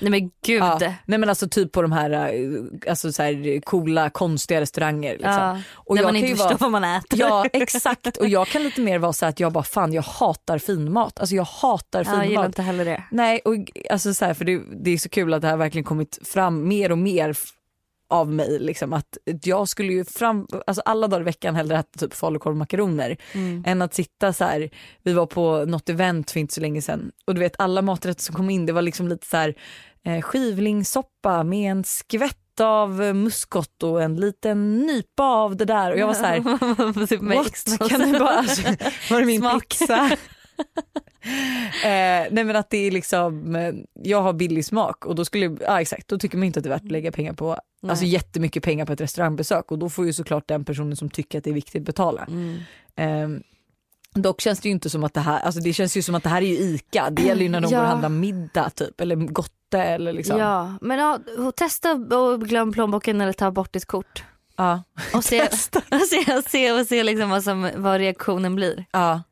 Nej men gud. Ja. Nej men alltså typ på de här, eh, alltså, så här coola konstiga restauranger. Liksom. Ja. Och När jag man inte förstår vara- vad man äter. Ja exakt och jag kan lite mer vara så att jag bara fan jag hatar finmat. Alltså jag hatar Ja, jag gillar finmat. inte heller det. Nej och alltså så här, för det, det är så kul att det här verkligen kommit fram mer och mer av mig liksom att jag skulle ju fram, alltså alla dagar i veckan hellre äta typ falukorv och makaroner Mm. än att sitta så här. vi var på något event för inte så länge sedan och du vet alla maträtter som kom in det var liksom lite så här eh, skivlingssoppa med en skvätt av muskot och en liten nypa av det där och jag var så här typ What? Kan du bara, alltså, var det min Smak. pizza? eh, nej men att det är liksom, eh, jag har billig smak och då skulle, ja exakt, då tycker man inte att det är värt att lägga pengar på, alltså jättemycket pengar på ett restaurangbesök och då får ju såklart den personen som tycker att det är viktigt betala. Mm. Eh, dock känns det ju inte som att det här, alltså det känns ju som att det här är ju ICA, det gäller ju när de Ja. går och handlar middag typ eller gotte eller liksom. Ja, men ja, testa och glöm plånboken eller ta bort ditt kort. Ja. Och se, och se, och se, och se liksom vad, som, vad reaktionen blir. ja.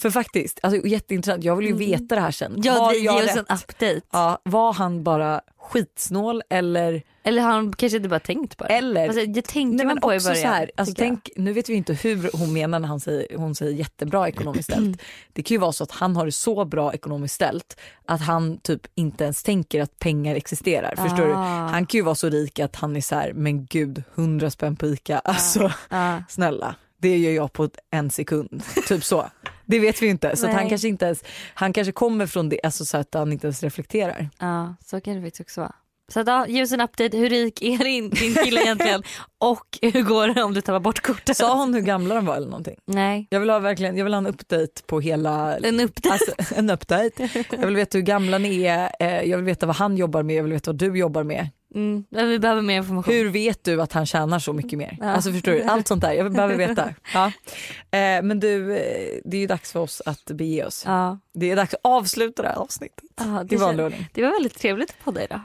För faktiskt, alltså, jätteintressant, jag vill ju veta det här sen. Mm. Ja, Har det jag ger oss en update. Ja, var han bara skitsnål eller, Eller har han kanske inte bara tänkt på det? eller Alltså, det tänkte Nej, man på i början. så här, alltså, tänk, nu vet vi inte hur hon menar när han säger, hon säger jättebra ekonomiskt ställt. Det kan ju vara så att han har det så bra ekonomiskt ställt att han typ inte ens tänker att pengar existerar. Förstår du? Ah. Han kan ju vara så rik att han är så här, men gud, 100 spänn på ICA. Alltså Ja. snälla, det gör jag på en sekund. Typ så. Det vet vi inte. Så han kanske inte ens, han kanske kommer från det, alltså så att han inte ens reflekterar. Ja, så kan det faktiskt också vara. Så att, ja, ge oss en update. Hur rik är din, din kille egentligen? Och hur går det om du tappar bort kortet? Sa hon hur gamla de var eller någonting? Nej, Jag vill ha verkligen, jag vill ha en update på hela en update. Alltså, en update. Jag vill veta hur gamla ni är, eh, jag vill veta vad han jobbar med, jag vill veta vad du jobbar med. Mm, vi behöver mer information. Hur vet du att han tjänar så mycket mer? Ja. Alltså förstår du? Allt sånt där, jag behöver veta. Ja. Eh, men du, eh, det är ju dags för oss att bege oss. Ja, Det är dags att avsluta det här avsnittet. ja, det, det var väldigt trevligt att podda idag.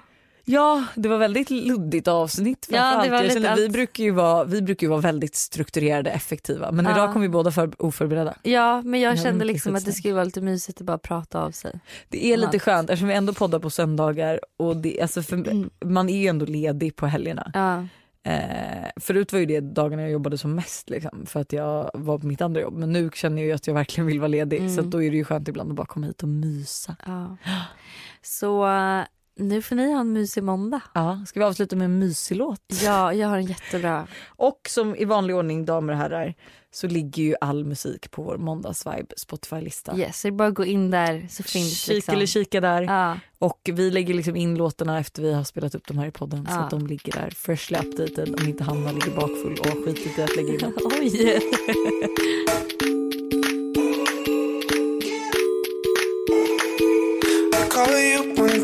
Ja, det var väldigt luddigt avsnitt Ja, jag känner, vi, brukar ju vara, vi brukar ju vara väldigt strukturerade, effektiva. Men Ja. idag kom vi båda för oförberedda. Ja, men jag Ja, kände liksom att det skulle vara lite mysigt att bara prata av sig. Det är lite Allt. skönt eftersom vi ändå poddar på söndagar och det, alltså för, Mm. man är ju ändå ledig på helgerna. Ja, Eh, förut var ju det dagarna jag jobbade som mest liksom, för att jag var på mitt andra jobb. Men nu känner jag ju att jag verkligen vill vara ledig Mm. så då är det ju skönt ibland att bara komma hit och mysa. ja. Så nu får ni ha en mysig måndag. Ja, ska vi avsluta med en mysig låt? Ja, jag har en jättebra. Och som i vanlig ordning damer och herrar så ligger ju all musik på vår måndagsvibe Spotify-lista. Yes, så det är bara att gå in där så finns Kika liksom. eller kika där. Ja, Och vi lägger liksom in låtarna efter vi har spelat upp dem här i podden så Ja. att de ligger där freshly updated om inte Hanna ligger bakfull och har skitit i att lägga in oj.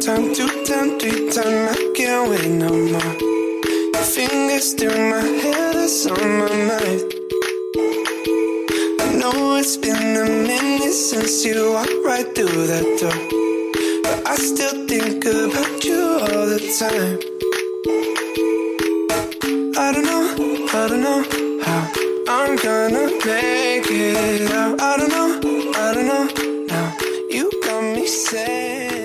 Time, two time, three time. I can't wait no more. Your fingers through my hair, that's on my mind. I know it's been a minute since you walked right through that door. But I still think about you all the time. I don't know, I don't know how I'm gonna make it out. I don't know, I don't know now. You got me saying.